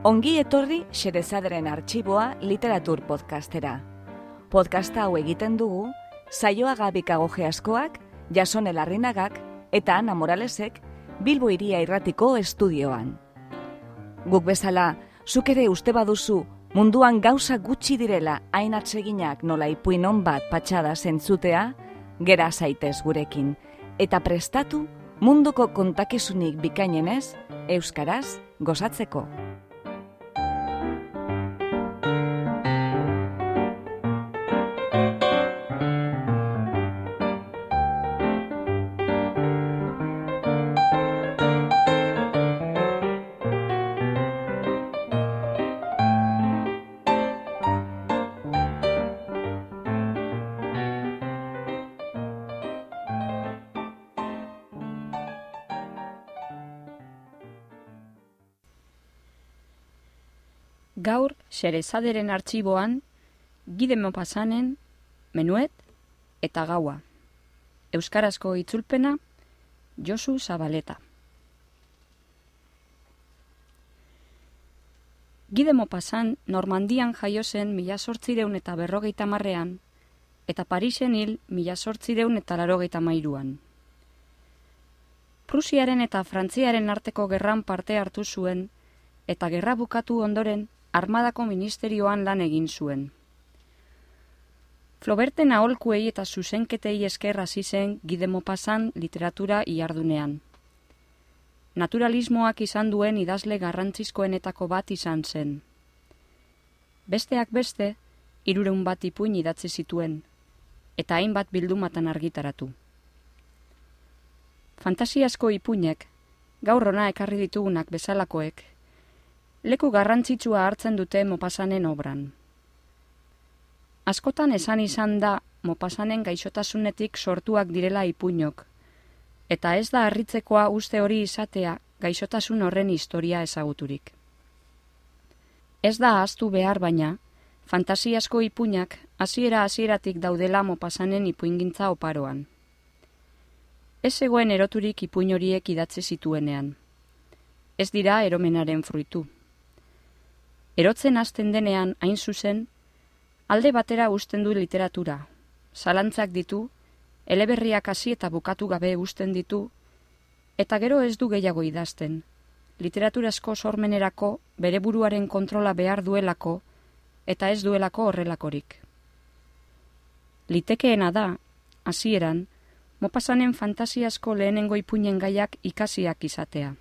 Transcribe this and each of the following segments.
Ongi etorri Xerezaderen arxiboa literatur podcastera. Podcasta hau egiten dugu, saioa gabikago askoak, jasone larrinagak eta Ana Moralesek Bilbo iria irratiko estudioan. Guk bezala, zuk ere uste baduzu munduan gauza gutxi direla hain atseginak nola ipuin bat patxada zentzutea, gera zaitez gurekin, eta prestatu munduko kontakesunik bikainenez, Euskaraz gozatzeko. Gaur, xerezaderen artxiboan, gide mopasanen, menuet eta gaua. Euskarazko itzulpena, Josu Zabaleta. Gide mopasan, Normandian jaio zen mila sortzireun eta berrogeita marrean, eta Parisen hil mila sortzireun eta larogeita mairuan. Prusiaren eta Frantziaren arteko gerran parte hartu zuen, eta gerra bukatu ondoren armadako ministerioan lan egin zuen. Floberten aholkuei eta zuzenketei esker hasi zen gidemopasan literatura iardunean. Naturalismoak izan duen idazle garrantzizkoenetako bat izan zen. Besteak beste, irureun bat ipuin idatzi zituen, eta hainbat bildumatan argitaratu. Fantasiasko ipuinek, gaur ona ekarri ditugunak bezalakoek, leku garrantzitsua hartzen dute mopasanen obran. Askotan esan izan da mopasanen gaixotasunetik sortuak direla ipuinok, eta ez da harritzekoa uste hori izatea gaixotasun horren historia ezaguturik. Ez da ahaztu behar baina, fantasiasko ipuinak hasiera hasieratik daudela mopasanen ipuingintza oparoan. Ez zegoen eroturik ipuin horiek idatze zituenean. Ez dira eromenaren fruitu. Erotzen hasten denean hain zuzen, alde batera usten du literatura. Zalantzak ditu, eleberriak hasi eta bukatu gabe usten ditu, eta gero ez du gehiago idazten. Literaturasko sormenerako bere buruaren kontrola behar duelako, eta ez duelako horrelakorik. Litekeena da, hasieran, mopasanen fantasiasko lehenengo ipuinen gaiak ikasiak izatea.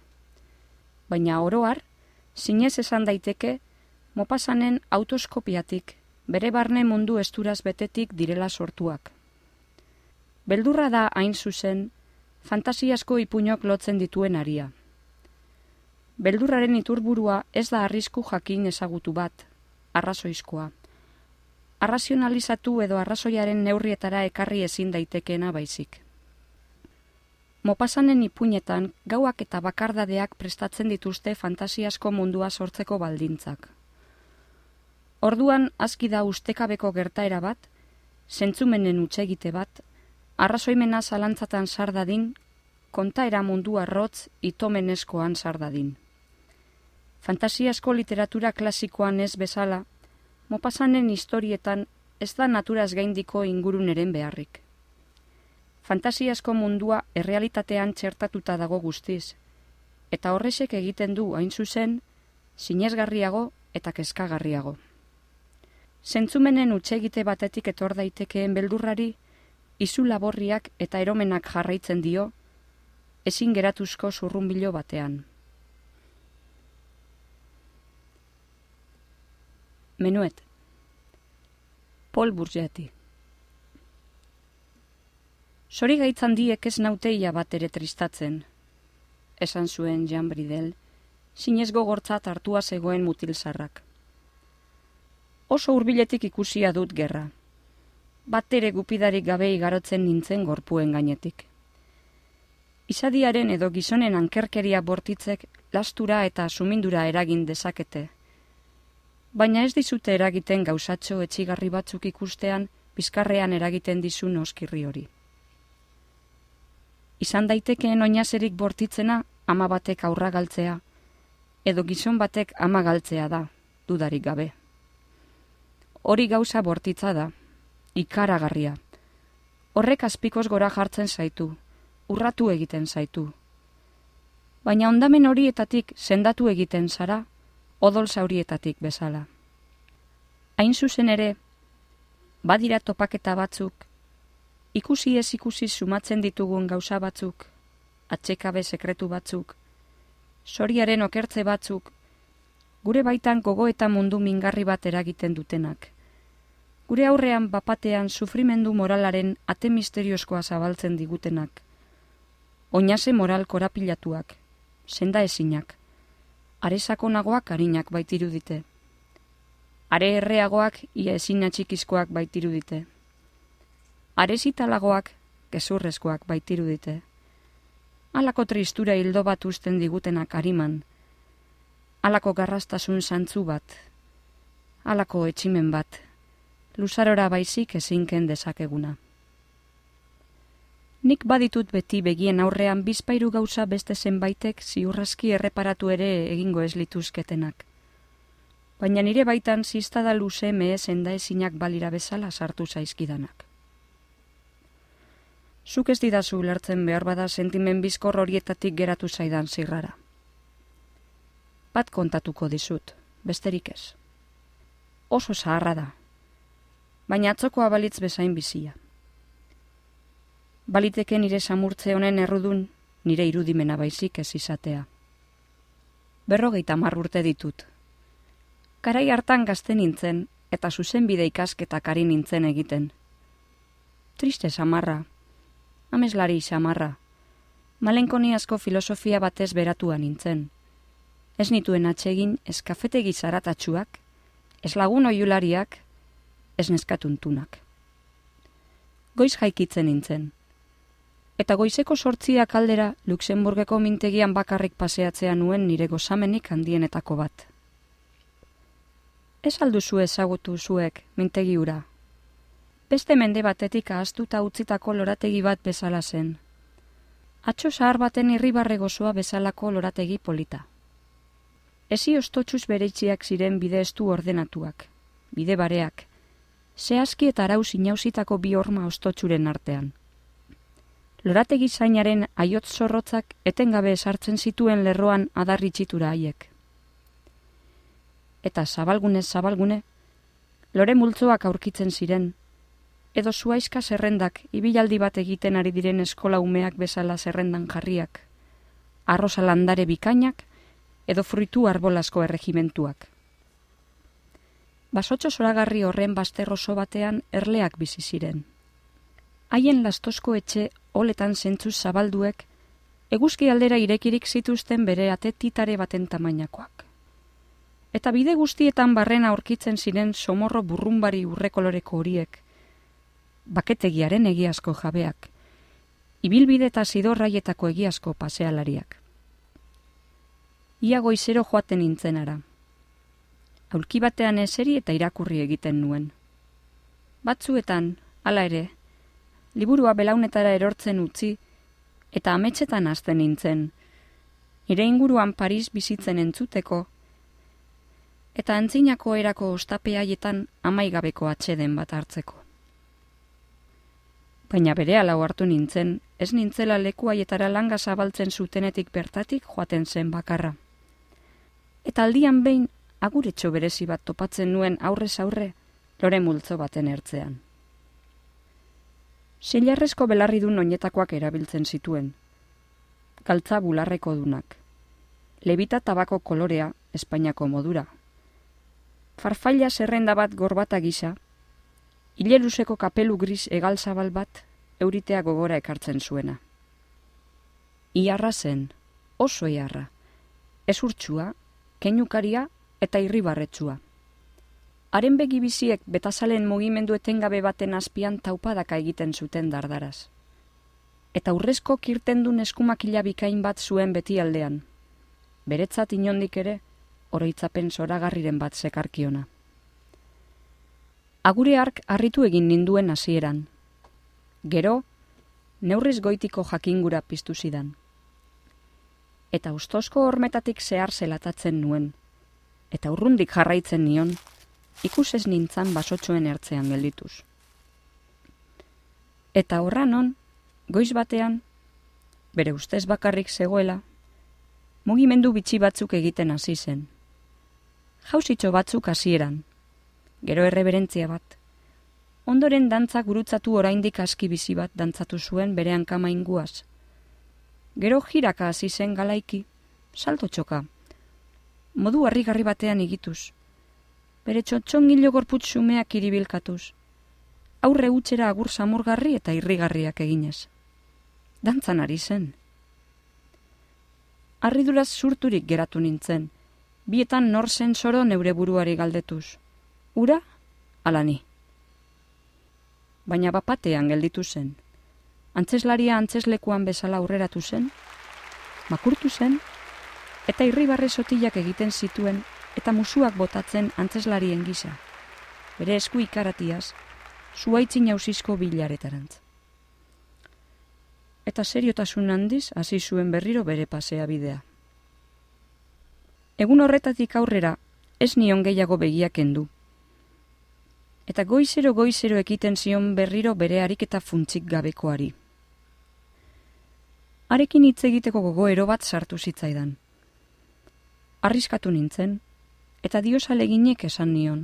Baina oroar, zinez esan daiteke, mopasanen autoskopiatik, bere barne mundu esturaz betetik direla sortuak. Beldurra da hain zuzen, fantasiasko ipuñok lotzen dituen aria. Beldurraren iturburua ez da arrisku jakin ezagutu bat, arrazoizkoa. Arrazionalizatu edo arrazoiaren neurrietara ekarri ezin daitekeena baizik. Mopasanen ipuñetan gauak eta bakardadeak prestatzen dituzte fantasiasko mundua sortzeko baldintzak. Orduan aski da ustekabeko gertaera bat, zentzumenen utxegite bat, arrazoimena zalantzatan sardadin, kontaera mundu arrotz itomeneskoan sardadin. Fantasiasko literatura klasikoan ez bezala, mopasanen historietan ez da naturaz gaindiko inguruneren beharrik. Fantasiasko mundua errealitatean txertatuta dago guztiz, eta horresek egiten du hain zuzen, sinesgarriago eta kezkagarriago. Zentzumenen utxegite batetik etor daitekeen beldurrari, izu laborriak eta eromenak jarraitzen dio, ezin geratuzko zurrunbilo batean. Menuet. Paul Bourgeati Sori gaitzan diek ez nauteia bat ere tristatzen, esan zuen Jean Bridel, sinez gogortzat hartua zegoen mutilzarrak oso hurbiletik ikusia dut gerra. Bat ere gupidarik gabe igarotzen nintzen gorpuen gainetik. Izadiaren edo gizonen ankerkeria bortitzek lastura eta sumindura eragin dezakete. Baina ez dizute eragiten gauzatxo etxigarri batzuk ikustean, bizkarrean eragiten dizun oskirri hori. Izan daitekeen oinazerik bortitzena, ama batek aurra galtzea, edo gizon batek ama galtzea da, dudarik gabe. Hori gauza bortitza da, ikaragarria. Horrek azpikoz gora jartzen zaitu, urratu egiten zaitu. Baina ondamen horietatik sendatu egiten zara, odol zaurietatik bezala. Hain zuzen ere, badira topaketa batzuk, ikusi ez ikusi sumatzen ditugun gauza batzuk, atxekabe sekretu batzuk, soriaren okertze batzuk, gure baitan gogo eta mundu mingarri bat eragiten dutenak. Gure aurrean bapatean sufrimendu moralaren ate misterioskoa zabaltzen digutenak. Oinase moral korapilatuak, senda ezinak, aresako nagoak harinak baitiru dite. Are erreagoak ia ezina txikizkoak baitiru dite. Are zitalagoak gezurrezkoak baitiru dite alako tristura hildo bat usten digutenak ariman, alako garrastasun santzu bat, alako etximen bat, luzarora baizik ezinken dezakeguna. Nik baditut beti begien aurrean bizpairu gauza beste zenbaitek ziurraski erreparatu ere egingo ez lituzketenak. Baina nire baitan ziztada luze mehezen da ezinak balira bezala sartu zaizkidanak. Zuk ez didazu ulertzen behar bada sentimen bizkor horietatik geratu zaidan zirrara. Bat kontatuko dizut, besterik ez. Oso zaharra da, baina atzokoa balitz bezain bizia. Baliteke nire samurtze honen errudun, nire irudimena baizik ez izatea. Berrogeita marrurte ditut. Karai hartan gazten nintzen, eta zuzen bide ikasketak ari nintzen egiten. Triste samarra, ameslari xamarra. Malenkoni asko filosofia batez beratua nintzen. Ez nituen atsegin ez kafetegi zaratatxuak, ez lagun oiulariak, ez neskatuntunak. Goiz jaikitzen nintzen. Eta goizeko sortziak aldera Luxemburgeko mintegian bakarrik paseatzea nuen nire gozamenik handienetako bat. Ez alduzu ezagutu zuek mintegiura, beste mende batetik ahaztuta utzitako lorategi bat bezala zen. Atxo zahar baten irribarre gozoa bezalako lorategi polita. Ezi ostotxuz bereitziak ziren bide estu ordenatuak, bide bareak, zehazki eta arau zinauzitako bi horma ostotxuren artean. Lorategi zainaren aiot zorrotzak etengabe esartzen zituen lerroan adarritxitura haiek. Eta zabalgune zabalgune, lore multzoak aurkitzen ziren, edo zuaizka zerrendak ibilaldi bat egiten ari diren eskola umeak bezala zerrendan jarriak, arroza landare bikainak edo fruitu arbolasko erregimentuak. Basotxo zoragarri horren basterroso batean erleak bizi ziren. Haien lastosko etxe oletan zentzuz zabalduek, eguzki aldera irekirik zituzten bere atetitare baten tamainakoak. Eta bide guztietan barrena aurkitzen ziren somorro burrumbari urrekoloreko horiek, baketegiaren egiazko jabeak, ibilbide eta zidorraietako egiazko pasealariak. Ia goizero joaten nintzenara. Aulki batean eseri eta irakurri egiten nuen. Batzuetan, hala ere, liburua belaunetara erortzen utzi eta ametsetan hasten nintzen, nire inguruan Paris bizitzen entzuteko, eta antzinako erako ostapeaietan amaigabeko atxeden bat hartzeko baina bere alau hartu nintzen, ez nintzela lekuaietara langa zabaltzen zutenetik bertatik joaten zen bakarra. Eta aldian behin, aguretxo berezi bat topatzen nuen aurrez aurre, lore multzo baten ertzean. Zilarrezko belarri du noinetakoak erabiltzen zituen. Galtza bularreko dunak. Lebita tabako kolorea, Espainiako modura. Farfaila zerrenda bat gorbata gisa, Ileruseko kapelu gris egal zabal bat euritea gogora ekartzen zuena. Iarra zen, oso iarra, ez urtsua, kenukaria eta irribarretsua. Haren begi biziek betazalen mugimendu etengabe baten azpian taupadaka egiten zuten dardaraz. Eta urrezko kirtendun eskumakila bikain bat zuen beti aldean. Beretzat inondik ere, oroitzapen zoragarriren bat zekarkiona. Agure ark harritu egin ninduen hasieran. Gero, neurriz goitiko jakingura piztu zidan. Eta ustozko hormetatik zehar zelatatzen nuen, eta urrundik jarraitzen nion, ikusez nintzan basotxoen ertzean geldituz. Eta horra non, goiz batean, bere ustez bakarrik zegoela, mugimendu bitxi batzuk egiten hasi zen. Jausitxo batzuk hasieran, gero erreberentzia bat. Ondoren dantzak gurutzatu oraindik aski bizi bat dantzatu zuen bere hankama inguaz. Gero jiraka hasi zen galaiki, salto txoka. Modu harrigarri batean igituz. Bere txotxongilo gorputsumeak iribilkatuz. Aurre utxera agur samurgarri eta irrigarriak eginez. Dantzan ari zen. Arriduraz zurturik geratu nintzen, bietan nor zen soro neure buruari galdetuz. Ura, alani. Baina bapatean gelditu zen. Antzeslaria antzeslekuan bezala aurreratu zen, makurtu zen, eta irribarre sotilak egiten zituen, eta musuak botatzen antzeslarien gisa. Bere esku ikaratiaz, zuaitzin jauzizko bilaretarantz. Eta seriotasun handiz, hasi zuen berriro bere pasea bidea. Egun horretatik aurrera, ez nion gehiago begiak endu. Eta goizero goizero ekiten zion berriro bere ariketa funtzik gabekoari. Arekin hitz egiteko gogoero bat sartu zitzaidan. Arriskatu nintzen, eta dios aleginek esan nion.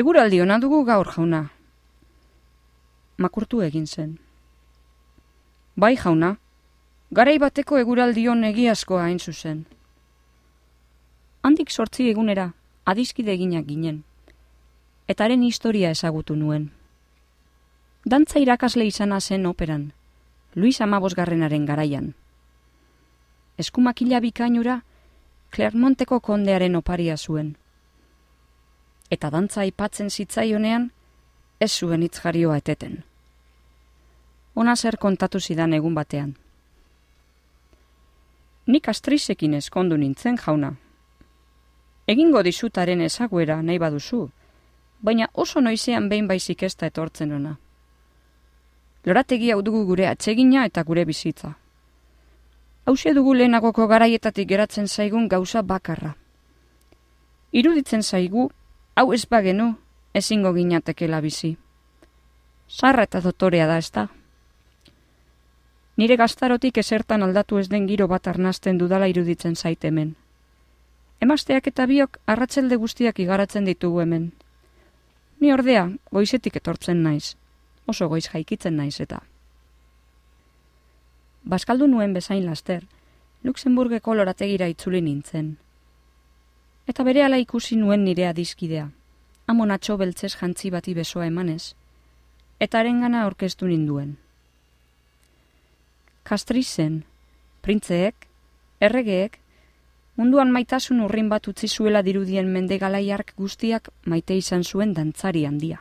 Eguraldi hona dugu gaur jauna. Makurtu egin zen. Bai jauna, garai bateko eguraldion egiazkoa hain zuzen. Handik sortzi egunera, adiskide eginak ginen. Eta haren historia ezagutu nuen. Dantza irakasle izana zen operan, Luis Amabosgarrenaren garaian. Eskumakila bikainura, Clermonteko kondearen oparia zuen. Eta dantza aipatzen zitzaionean, ez zuen itzjarioa eteten. Ona zer kontatu zidan egun batean. Nik astrizekin eskondu nintzen jauna, Egingo dizutaren ezaguera nahi baduzu, baina oso noizean behin baizik ez da etortzen ona. Lorategi hau dugu gure atsegina eta gure bizitza. Hauze dugu lehenagoko garaietatik geratzen zaigun gauza bakarra. Iruditzen zaigu, hau ez bagenu, ezingo ginatekela bizi. Sarra eta dotorea da ez da. Nire gaztarotik esertan aldatu ez den giro bat arnazten dudala iruditzen zaitemen. Emasteak eta biok arratselde guztiak igaratzen ditugu hemen. Ni ordea, goizetik etortzen naiz. Oso goiz jaikitzen naiz eta. Baskaldu nuen bezain laster, Luxemburgeko lorategira itzuli nintzen. Eta bere ala ikusi nuen nirea dizkidea, amonatxo beltzez jantzi bati besoa emanez, eta arengana orkestu ninduen. Kastrizen, printzeek, erregeek, Munduan maitasun urrin bat utzi zuela dirudien mende galaiark guztiak maite izan zuen dantzari handia.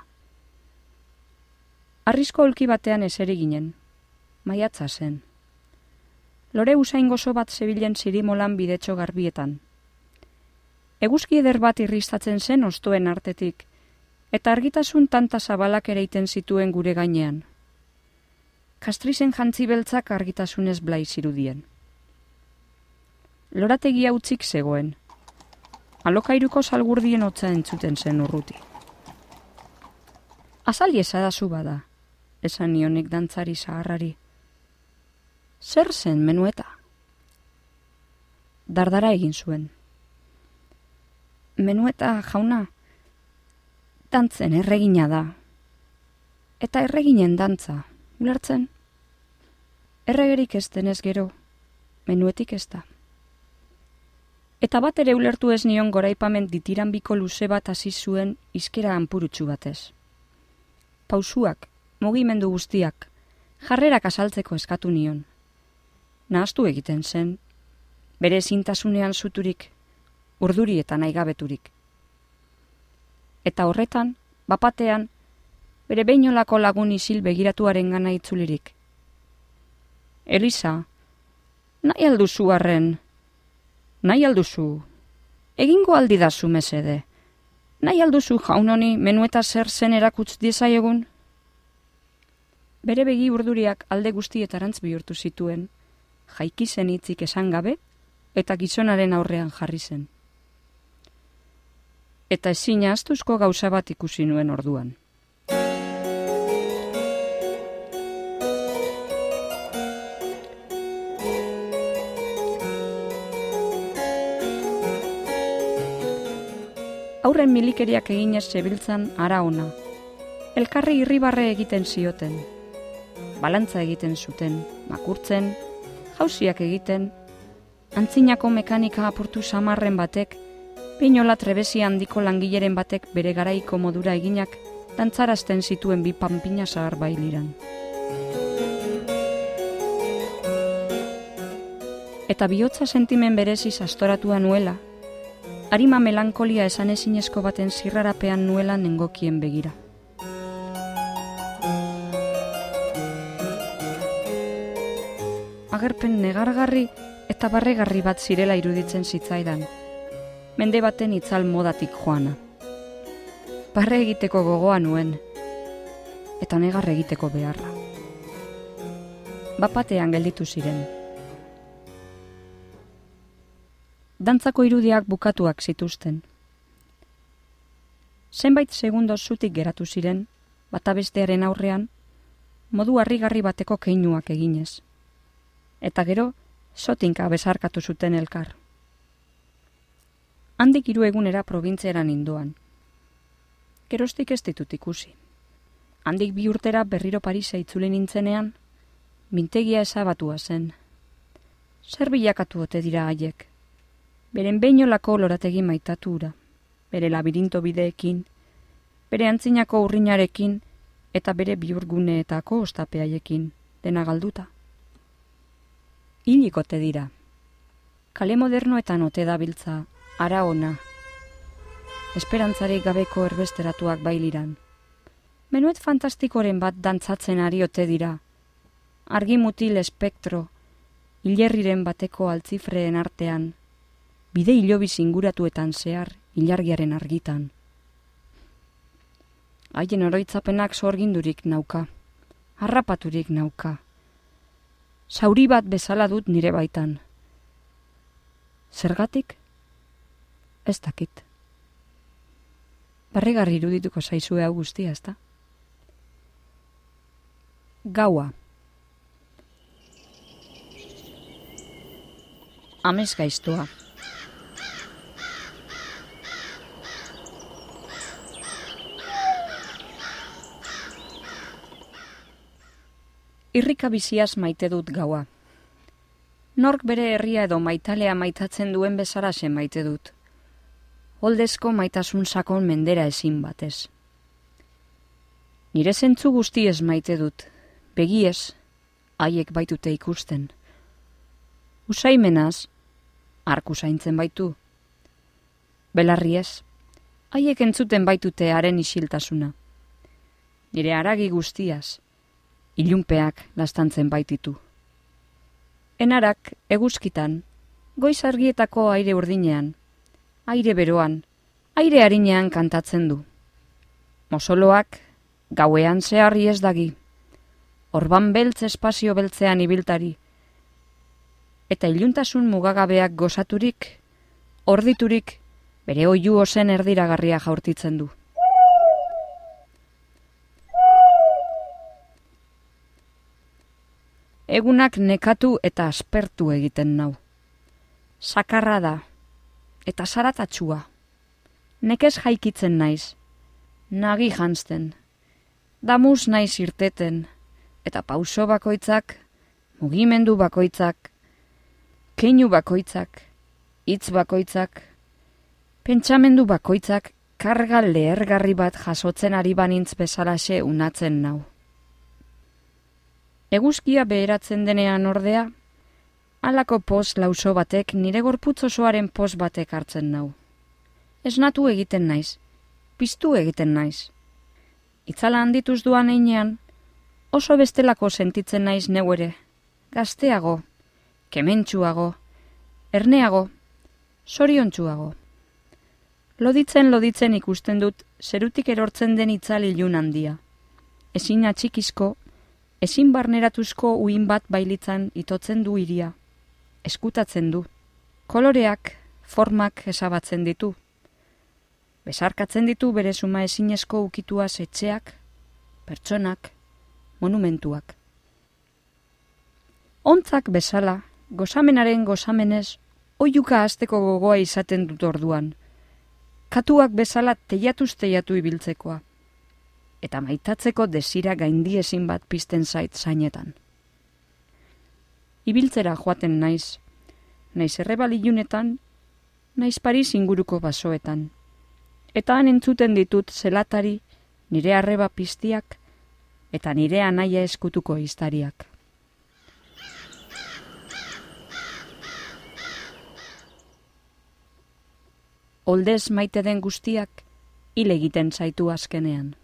Arrisko olki batean eseri ginen, maiatza zen. Lore usain gozo bat zebilen zirimolan bidetxo garbietan. Eguzki eder bat irristatzen zen ostoen artetik, eta argitasun tanta zabalak ereiten zituen gure gainean. Kastrizen jantzi beltzak argitasunez blai zirudien lorategia utzik zegoen. Alokairuko salgurdien hotza entzuten zen urruti. Azali esadazu bada, esan nionik dantzari zaharrari. Zer zen menueta? Dardara egin zuen. Menueta jauna, dantzen erregina da. Eta erreginen dantza, ulertzen? Erregerik ez denez gero, menuetik ez da. Eta bat ere ulertu ez nion goraipamen ditiran biko luze bat hasi zuen izkera anpurutsu batez. Pausuak, mugimendu guztiak, jarrerak asaltzeko eskatu nion. Nahaztu egiten zen, bere zintasunean zuturik, urduri eta naigabeturik. Eta horretan, bapatean, bere beinolako lagun isil begiratuaren gana itzulirik. Elisa, nahi alduzu arren, nahi alduzu, egingo aldi da zu mesede, nahi alduzu jaunoni menueta zer zen erakutz egun? Bere begi urduriak alde guztietarantz bihurtu zituen, jaiki zen hitzik esan gabe eta gizonaren aurrean jarri zen. Eta ezin astuzko gauza bat ikusi nuen orduan. Aurren milikeriak eginez zebiltzan ara ona. Elkarri irribarre egiten zioten. Balantza egiten zuten, makurtzen, jauziak egiten, antzinako mekanika apurtu samarren batek, peinola trebesi handiko langileren batek bere garaiko modura eginak, dantzarazten zituen bi panpina zahar bailiran. Eta bihotza sentimen bereziz astoratua nuela, harima melankolia esan ezinezko baten zirrarapean nuela nengokien begira. Agerpen negargarri eta barregarri bat zirela iruditzen zitzaidan. Mende baten itzal modatik joana. Barre egiteko gogoa nuen, eta negar egiteko beharra. Bapatean gelditu ziren. Dantzako irudiak bukatuak zituzten. Zenbait segundo zutik geratu ziren, bata bestearen aurrean, modu harrigarri bateko keinuak eginez. Eta gero, sotinka besarkatu zuten elkar. Handik hiru egunera probintzeran indoan. Gerostik ez ditut ikusi. Handik bi urtera berriro Parisa itzuli nintzenean, mintegia esabatua zen. Zer bilakatu ote dira haiek? Beren beinolako lorategi maitatura, bere labirinto bideekin, bere antzinako urrinarekin eta bere biurguneetako ostapeaiekin, dena galduta. Hilikote dira. Kale modernoetan ote dabiltza, ara ona. Esperantzarik gabeko erbesteratuak bailiran. Menuet fantastikoren bat dantzatzen ari ote dira. Argi mutil espektro, hilerriren bateko altzifreen artean, bide hilobi zinguratuetan zehar ilargiaren argitan. Haien oroitzapenak sorgindurik nauka, harrapaturik nauka. Zauri bat bezala dut nire baitan. Zergatik? Ez dakit. Barregarri irudituko zaizue hau guztia, ezta? Gaua. Amez gaiztua. Irrika biziaz maite dut gaua. Nork bere herria edo maitalea maitatzen duen bezara zen maite dut. Holdezko maitasun sakon mendera ezin batez. Nire zentzu guztiez maite dut, begiez, haiek baitute ikusten. Usaimenaz, arku zaintzen baitu. Belarriez, haiek entzuten baitute haren isiltasuna. Nire aragi guztiaz, ilunpeak lastantzen baititu. Enarak eguzkitan, goiz argietako aire urdinean, aire beroan, aire harinean kantatzen du. Mosoloak gauean zeharri ez dagi, orban beltz espazio beltzean ibiltari, eta iluntasun mugagabeak gozaturik, orditurik, bere oiu ozen erdiragarria jaurtitzen du. Egunak nekatu eta aspertu egiten nau. Sakarra da, eta zaratatxua. Nekez jaikitzen naiz, nagi jantzten, damuz naiz irteten, eta pauso bakoitzak, mugimendu bakoitzak, keinu bakoitzak, hitz bakoitzak, pentsamendu bakoitzak, karga lehergarri bat jasotzen ari banintz bezalaxe unatzen nau. Eguzkia beheratzen denean ordea, alako poz lauso batek nire gorputz osoaren poz batek hartzen nau. Ez natu egiten naiz, piztu egiten naiz. Itzala handituz duan einean, oso bestelako sentitzen naiz neuere, gazteago, kementsuago, erneago, soriontsuago. Loditzen loditzen ikusten dut zerutik erortzen den itzal ilun handia. Ezin atxikizko ezin barneratuzko uin bat bailitzan itotzen du iria, eskutatzen du, koloreak, formak esabatzen ditu. Besarkatzen ditu bere suma ezinezko ukitua etxeak, pertsonak, monumentuak. Ontzak bezala, gozamenaren gozamenez, oiuka azteko gogoa izaten dut orduan. Katuak bezala teiatuz teiatu ibiltzekoa. Eta maitatzeko desira gaindiezin bat pizten zait zainetan. Ibiltzera joaten naiz, naiz errebalilunetan, naiz Paris inguruko basoetan. Eta han entzuten ditut zelatari, nire arreba piztiak, eta nire anaia eskutuko iztariak. Oldez maite den guztiak, hile egiten zaitu azkenean.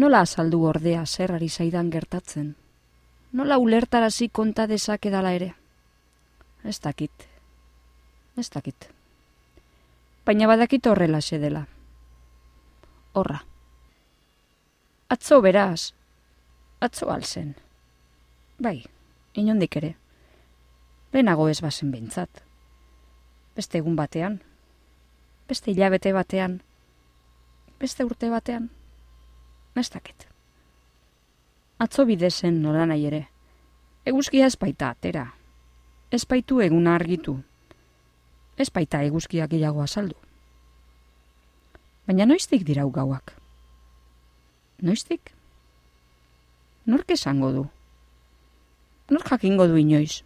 Nola azaldu ordea zer ari zaidan gertatzen? Nola ulertarazi konta dala ere? Ez dakit. Ez dakit. Baina badakit horrela dela. Horra. Atzo beraz. Atzo alzen. Bai, inondik ere. Lehenago ez bazen bintzat. Beste egun batean. Beste hilabete batean. Beste urte batean. Nestakit. Atzo bidezen nola nahi ere. Eguzkia ez baita atera. Ez baitu eguna argitu. Ez baita eguzkiak gehiago azaldu. Baina noiztik dirau gauak? Noiztik? Nork esango du? Nork jakingo du inoiz?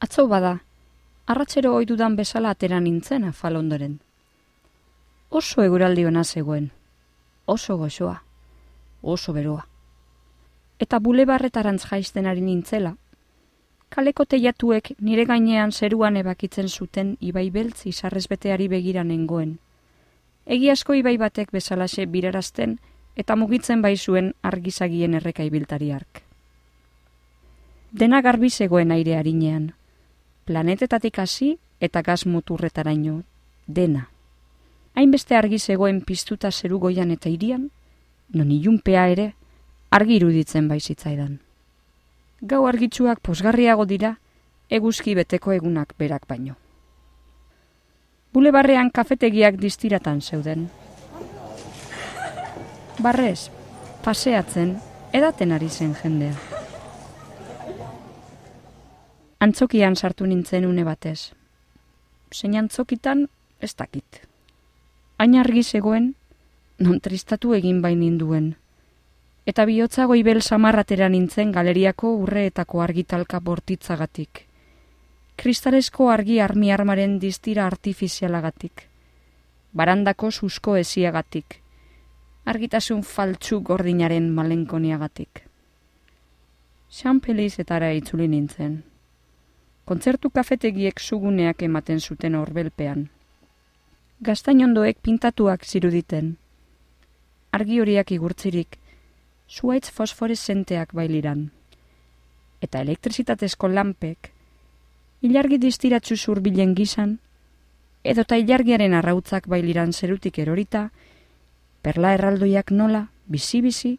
Atzo bada, arratzero oidudan bezala atera nintzen afal ondoren. Oso eguraldi ona zegoen. Oso goxoa. Oso beroa. Eta bulebarretarantz jaisten ari nintzela. Kaleko teiatuek nire gainean zeruan ebakitzen zuten ibai beltz izarrezbeteari begira nengoen. Egi asko ibai batek bezalaxe birarazten eta mugitzen bai zuen argizagien erreka ibiltari ark. Dena garbi zegoen aire harinean. Planetetatik hasi eta gaz muturretaraino. Dena. Hainbeste argi zegoen piztuta zeru goian eta irian, non ilunpea ere, argi iruditzen baizitzaidan. Gau argitsuak posgarriago dira, eguzki beteko egunak berak baino. Bulebarrean kafetegiak distiratan zeuden. Barrez, paseatzen, edaten ari zen jendea. Antzokian sartu nintzen une batez. Zein antzokitan, ez dakit. Hain argi zegoen, non tristatu egin bain ninduen. Eta bihotza goibel samarratera nintzen galeriako urreetako argitalka bortitzagatik kristalesko argi armi armaren distira artifizialagatik. Barandako susko eziagatik. Argitasun faltsu gordinaren malenkoniagatik. Xan pelizetara itzuli nintzen. Kontzertu kafetegiek suguneak ematen zuten horbelpean. Gaztainondoek pintatuak ziruditen. Argi horiak igurtzirik, zuaitz fosforesenteak bailiran. Eta elektrizitatezko lanpek, ilargi distiratzu zurbilen gizan, edota ilargiaren arrautzak bailiran zerutik erorita, perla erraldoiak nola, bizi-bizi,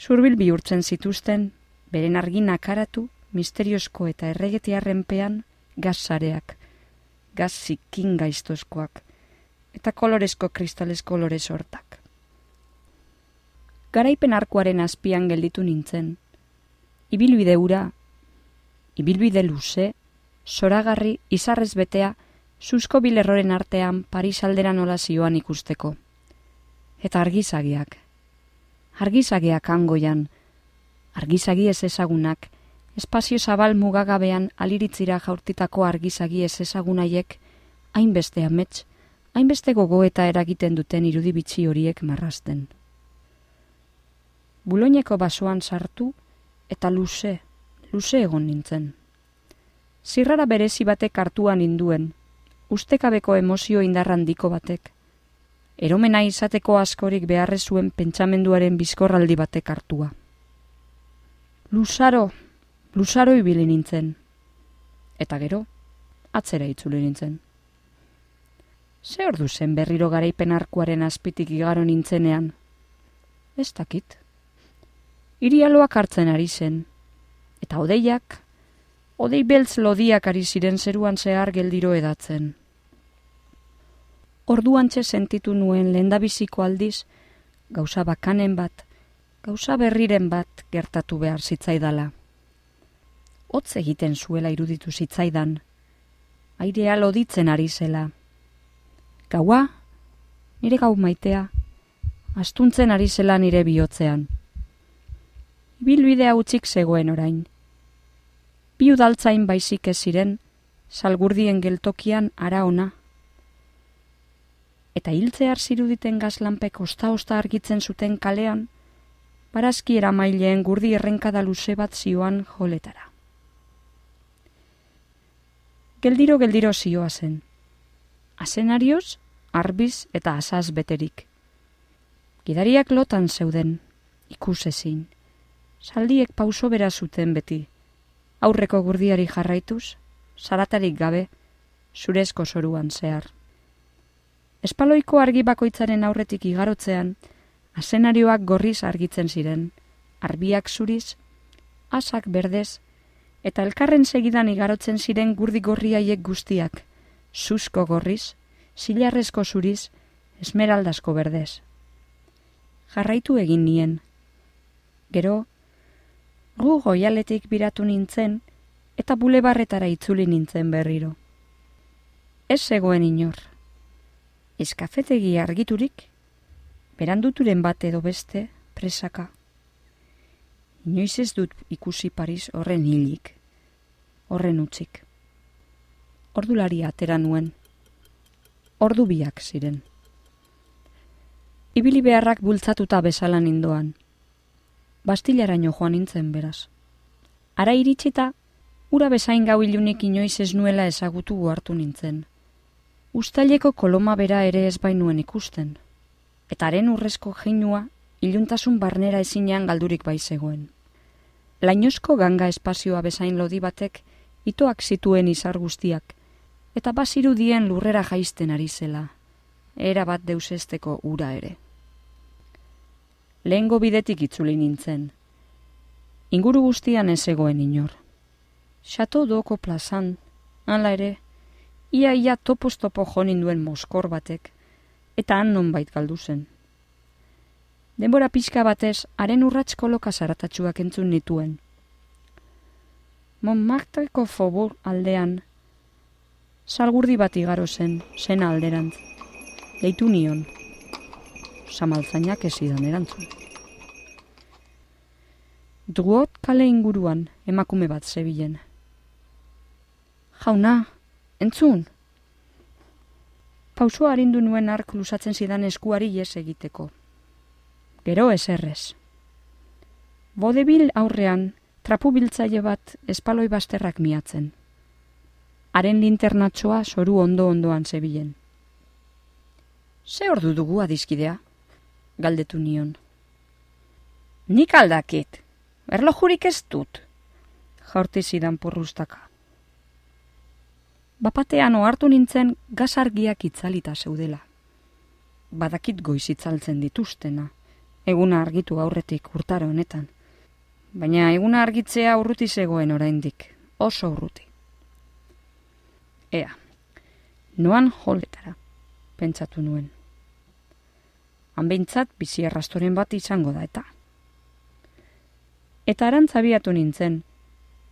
zurbil bihurtzen zituzten, beren argina karatu, misteriosko eta erregetiarrenpean, gazzareak, gaz zikin gaiztozkoak, eta kolorezko kristales kolorez hortak. Garaipen arkuaren azpian gelditu nintzen, ibilbide ura, ibilbide luze, soragarri izarrez betea, susko bilerroren artean Paris aldera nola zioan ikusteko. Eta argizagiak. Argizagiak angoian. Argizagi ez ezagunak, espazio zabal mugagabean aliritzira jaurtitako argizagi ez ezagunaiek, hainbeste amets, hainbeste gogo eta eragiten duten irudibitzi horiek marrasten. Buloineko basoan sartu eta luze, luze egon nintzen zirrara berezi batek hartuan induen, ustekabeko emozio indarrandiko batek. Eromena izateko askorik beharre zuen pentsamenduaren bizkorraldi batek hartua. Lusaro, lusaro ibili nintzen. Eta gero, atzera itzuli nintzen. Ze ordu zen berriro garaipen arkuaren azpitik igaro nintzenean? Ez dakit. Irialoak hartzen ari zen, eta odeiak odei beltz lodiak ari ziren zeruan zehar geldiro edatzen. Orduan sentitu nuen lendabiziko aldiz, gauza bakanen bat, gauza berriren bat gertatu behar zitzaidala. Hotz egiten zuela iruditu zitzaidan, airea loditzen ari zela. Gaua, nire gau maitea, astuntzen ari zela nire bihotzean. Bilbidea utzik zegoen orain. Bi udaltzain baizik ez ziren, salgurdien geltokian ara ona. Eta hiltzear ziruditen gazlanpek osta-osta argitzen zuten kalean, barazki eramaileen gurdi errenkada luze bat zioan joletara. Geldiro geldiro zioa zen. Asenarioz, arbiz eta asaz beterik. Gidariak lotan zeuden, ikusezin. Saldiek pauso bera zuten beti. Aurreko gurdiari jarraituz, saratarik gabe, zurezko soruan zehar. Espaloiko argi bakoitzaren aurretik igarotzean, asenarioak gorriz argitzen ziren, arbiak zuriz, asak berdez, eta elkarren segidan igarotzen ziren gurdi gorriaiek guztiak, susko gorriz, silarrezko zuriz, esmeraldasko berdez. Jarraitu egin nien. Gero, gu goialetik biratu nintzen, eta bulebarretara itzuli nintzen berriro. Ez zegoen inor. Eskafetegi argiturik, beranduturen bat edo beste, presaka. Inoiz ez dut ikusi Paris horren hilik, horren utzik. Ordulari atera nuen. Ordu biak ziren. Ibili beharrak bultzatuta bezala nindoan. Bastilaraino joan nintzen beraz. Ara iritsita, ura bezain gau ilunik inoiz ez nuela ezagutu hartu nintzen. Uztaileko koloma bera ere ez bainuen ikusten. Eta haren urrezko jeinua iluntasun barnera ezinean galdurik bai zegoen. Lainozko ganga espazioa bezain lodi batek itoak zituen izar guztiak, eta bazirudien lurrera jaisten ari zela, era bat deusesteko ura ere. Lehengo bidetik itzuli nintzen. Inguru guztian ez egoen inor. Xato doko plazan, hala ere, ia ia topostopo jonin duen moskor batek, eta han non bait galdu zen. Denbora pixka batez, haren urratz koloka zaratatxuak entzun nituen. Montmartreko fobur aldean, salgurdi bat igaro zen, zen alderantz. Deitu nion, samaltzainak ez idan erantzun. Druot kale inguruan emakume bat zebilen. Jauna, entzun! Pausua harindu nuen ark lusatzen zidan eskuari jes egiteko gero eserrez. Bodebil aurrean, trapu biltzaile bat espaloi basterrak miatzen. Haren linternatxoa soru ondo ondoan zebilen. Ze ordu dugu adizkidea? Galdetu nion. Nik aldakit, erlojurik ez dut, jaurti zidan porrustaka. Bapatean ohartu nintzen gazargiak itzalita zeudela. Badakit goizitzaltzen dituztena eguna argitu aurretik urtaro honetan. Baina eguna argitzea urruti zegoen oraindik, oso urruti. Ea, noan joletara, pentsatu nuen. Hanbeintzat bizi errastoren bat izango da eta. Eta arantzabiatu nintzen,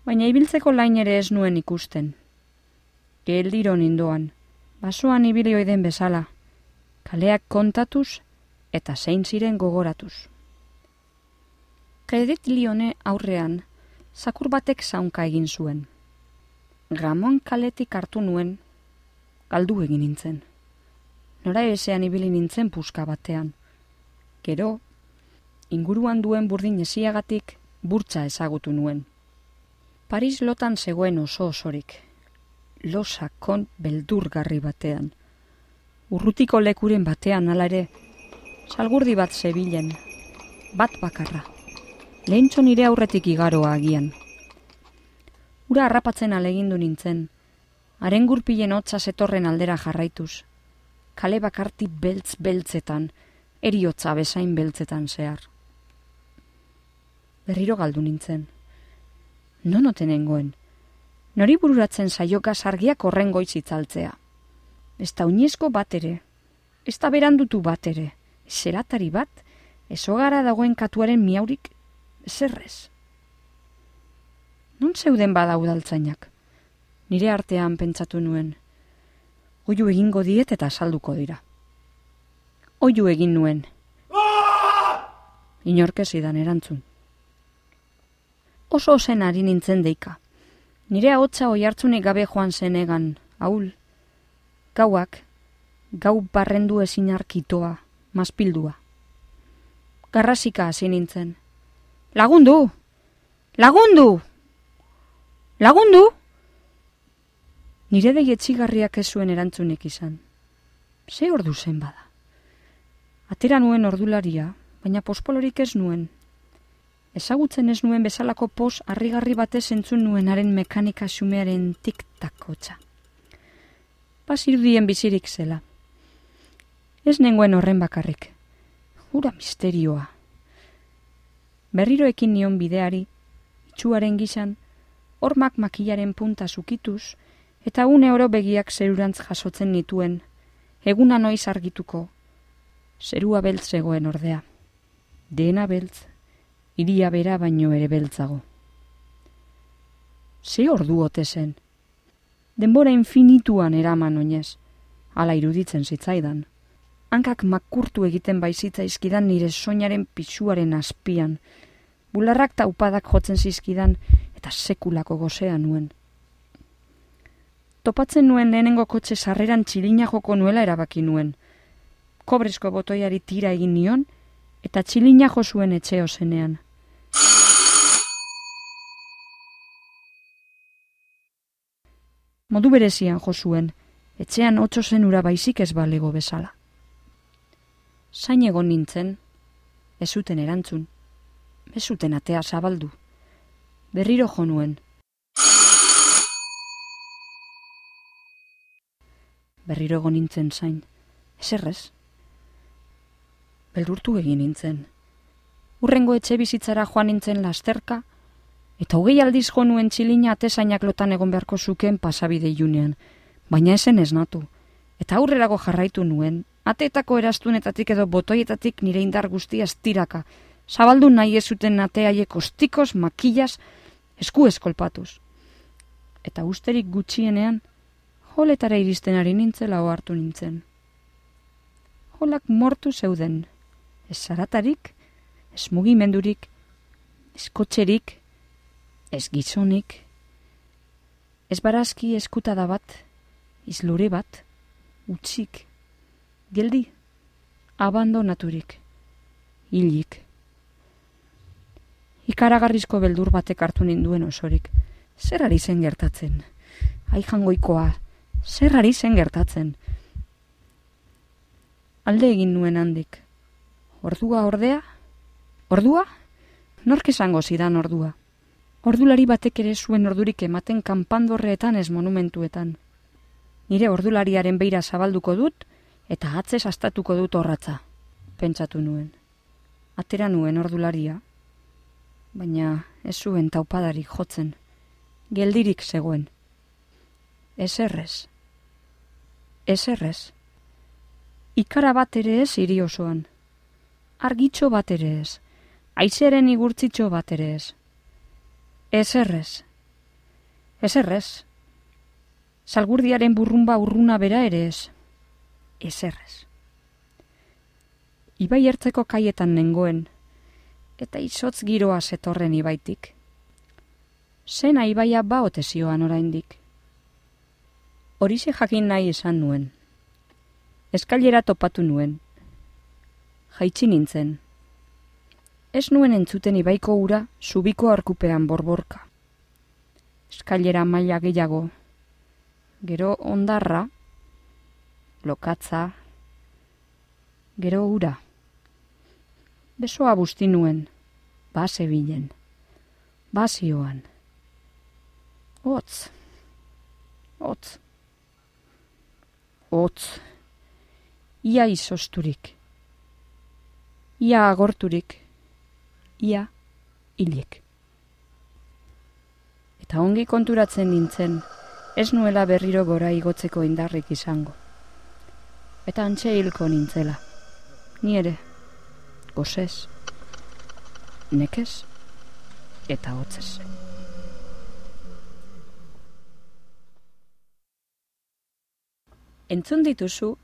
baina ibiltzeko lain ere ez nuen ikusten. Geldiro nindoan, basoan ibilioiden bezala, kaleak kontatuz eta zein ziren gogoratuz. Kredit lione aurrean, zakur batek zaunka egin zuen. Ramon kaletik hartu nuen, galdu egin nintzen. Nora ezean ibili nintzen puska batean. Gero, inguruan duen burdin esiagatik burtsa ezagutu nuen. Paris lotan zegoen oso osorik. Losakon beldurgarri batean. Urrutiko lekuren batean alare, salgurdi bat zebilen, bat bakarra. Lehentxo nire aurretik igaroa agian. Ura harrapatzen alegindu nintzen, haren gurpilen hotza zetorren aldera jarraituz. Kale bakarti beltz beltzetan, eriotza bezain beltzetan zehar. Berriro galdu nintzen. Non otenengoen, Nori bururatzen saioka sargiak horren goiz itzaltzea. Ez da uniesko bat ere, ez da berandutu bat ere, zeratari bat, ez hogara dagoen katuaren miaurik, zerrez. Non zeuden bada udaltzainak? Nire artean pentsatu nuen. Oiu egingo diet eta salduko dira. Oiu egin nuen. Inorkesidan erantzun. Oso zen ari nintzen deika. Nire hotza oi hartzunik gabe joan zen egan, haul. Gauak, gau barrendu ezin arkitoa, mazpildua. Garrasika hasi nintzen. Lagundu! Lagundu! Lagundu! Nire dei etxigarriak ez zuen erantzunik izan. Ze ordu zen bada. Atera nuen ordularia, baina pospolorik ez nuen, Ezagutzen ez nuen bezalako pos harrigarri batez entzun nuenaren mekanika xumearen tik-takotza. Pasirudien bizirik zela. Ez nengoen horren bakarrik. Ura misterioa. Berriroekin nion bideari, itxuaren gizan, hormak makilaren punta zukituz, eta une oro begiak zerurantz jasotzen nituen, eguna noiz argituko, zerua beltz egoen ordea. Dena beltz, iria bera baino ere beltzago. Ze ordu ote zen? Denbora infinituan eraman oinez, ala iruditzen zitzaidan. Hankak makurtu egiten baizitza izkidan nire soinaren pisuaren azpian, bularrak taupadak jotzen zizkidan eta sekulako gozea nuen. Topatzen nuen lehenengo kotxe sarreran txilina joko nuela erabaki nuen. Kobrezko botoiari tira egin nion, eta txilina jo zuen etxeo zenean. Modu berezian jo zuen, etxean otso zen ura baizik ez balego bezala. Zain egon nintzen, ez zuten erantzun, ez zuten atea zabaldu, berriro jo nuen. Berriro egon nintzen zain, ez errez, beldurtu egin nintzen. Urrengo etxe bizitzara joan nintzen lasterka, eta hogei aldiz jo nuen txilina atesainak lotan egon beharko zuken pasabide iunean, baina esen ez natu. Eta aurrerago jarraitu nuen, ateetako erastunetatik edo botoietatik nire indar guztia estiraka, zabaldu nahi ez zuten ateaiek ostikos, makillas, esku eskolpatuz. Eta usterik gutxienean, holetara iristen ari nintzela hartu nintzen. Holak mortu zeuden, ez zaratarik, ez mugimendurik, ez kotxerik, ez gizonik, ez barazki eskutada bat, izlure bat, utzik, geldi, abandonaturik, hilik. Ikaragarrizko beldur batek hartu ninduen osorik, zer ari zen gertatzen? Aijangoikoa, zer ari zen gertatzen? Alde egin nuen handik, Ordua ordea? Ordua? Nork esango zidan ordua? Ordulari batek ere zuen ordurik ematen kanpandorreetan ez monumentuetan. Nire ordulariaren beira zabalduko dut eta atzez astatuko dut horratza, pentsatu nuen. Atera nuen ordularia, baina ez zuen taupadarik jotzen, geldirik zegoen. Ez errez. Ez errez. Ikara bat ere ez hiri osoan argitxo bat ere ez, aizeren igurtzitxo bat ere ez. Ez errez, ez errez, salgurdiaren burrumba urruna bera ere ez, ez errez. Ibai ertzeko kaietan nengoen, eta izotz giroa zetorren ibaitik. Zena ibaia ba otezioan oraindik. Horize jakin nahi esan nuen. Eskailera topatu nuen, jaitsi nintzen. Ez nuen entzuten ibaiko ura subiko arkupean borborka. Eskailera maila gehiago. Gero ondarra, lokatza, gero ura. Besoa busti nuen, base bilen, basioan. Otz, otz, otz, ia izosturik ia agorturik, ia hilik. Eta ongi konturatzen nintzen, ez nuela berriro gora igotzeko indarrik izango. Eta antxe hilko nintzela. Ni ere, gozez, nekez eta hotzez. Entzun dituzu,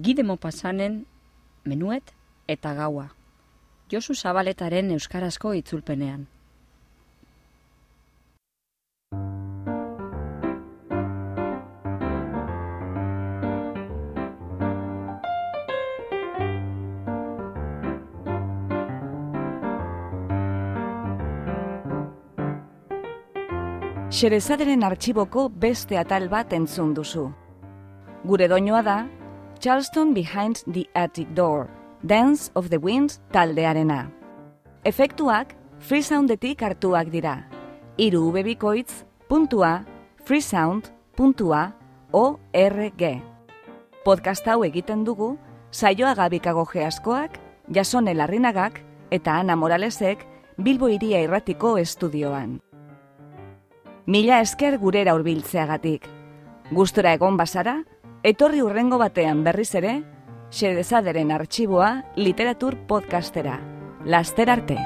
gidemo pasanen, menuet eta gaua. Josu Zabaletaren euskarazko itzulpenean. Xerezaderen artxiboko beste atal bat entzun duzu. Gure doinoa da, Charleston Behind the Attic Door, Dance of the Wind taldearena. Efektuak freesoundetik hartuak dira. Iru ubebikoitz, puntua, freesound, puntua, org. Podcast hau egiten dugu, saioa gabikago geaskoak, jasone larrinagak eta Ana Moralesek Bilbo iria irratiko estudioan. Mila esker gurera hurbiltzeagatik. Gustora egon bazara, etorri urrengo batean berriz ere, xedezaderen artxiboa literatur podcastera. Laster arte!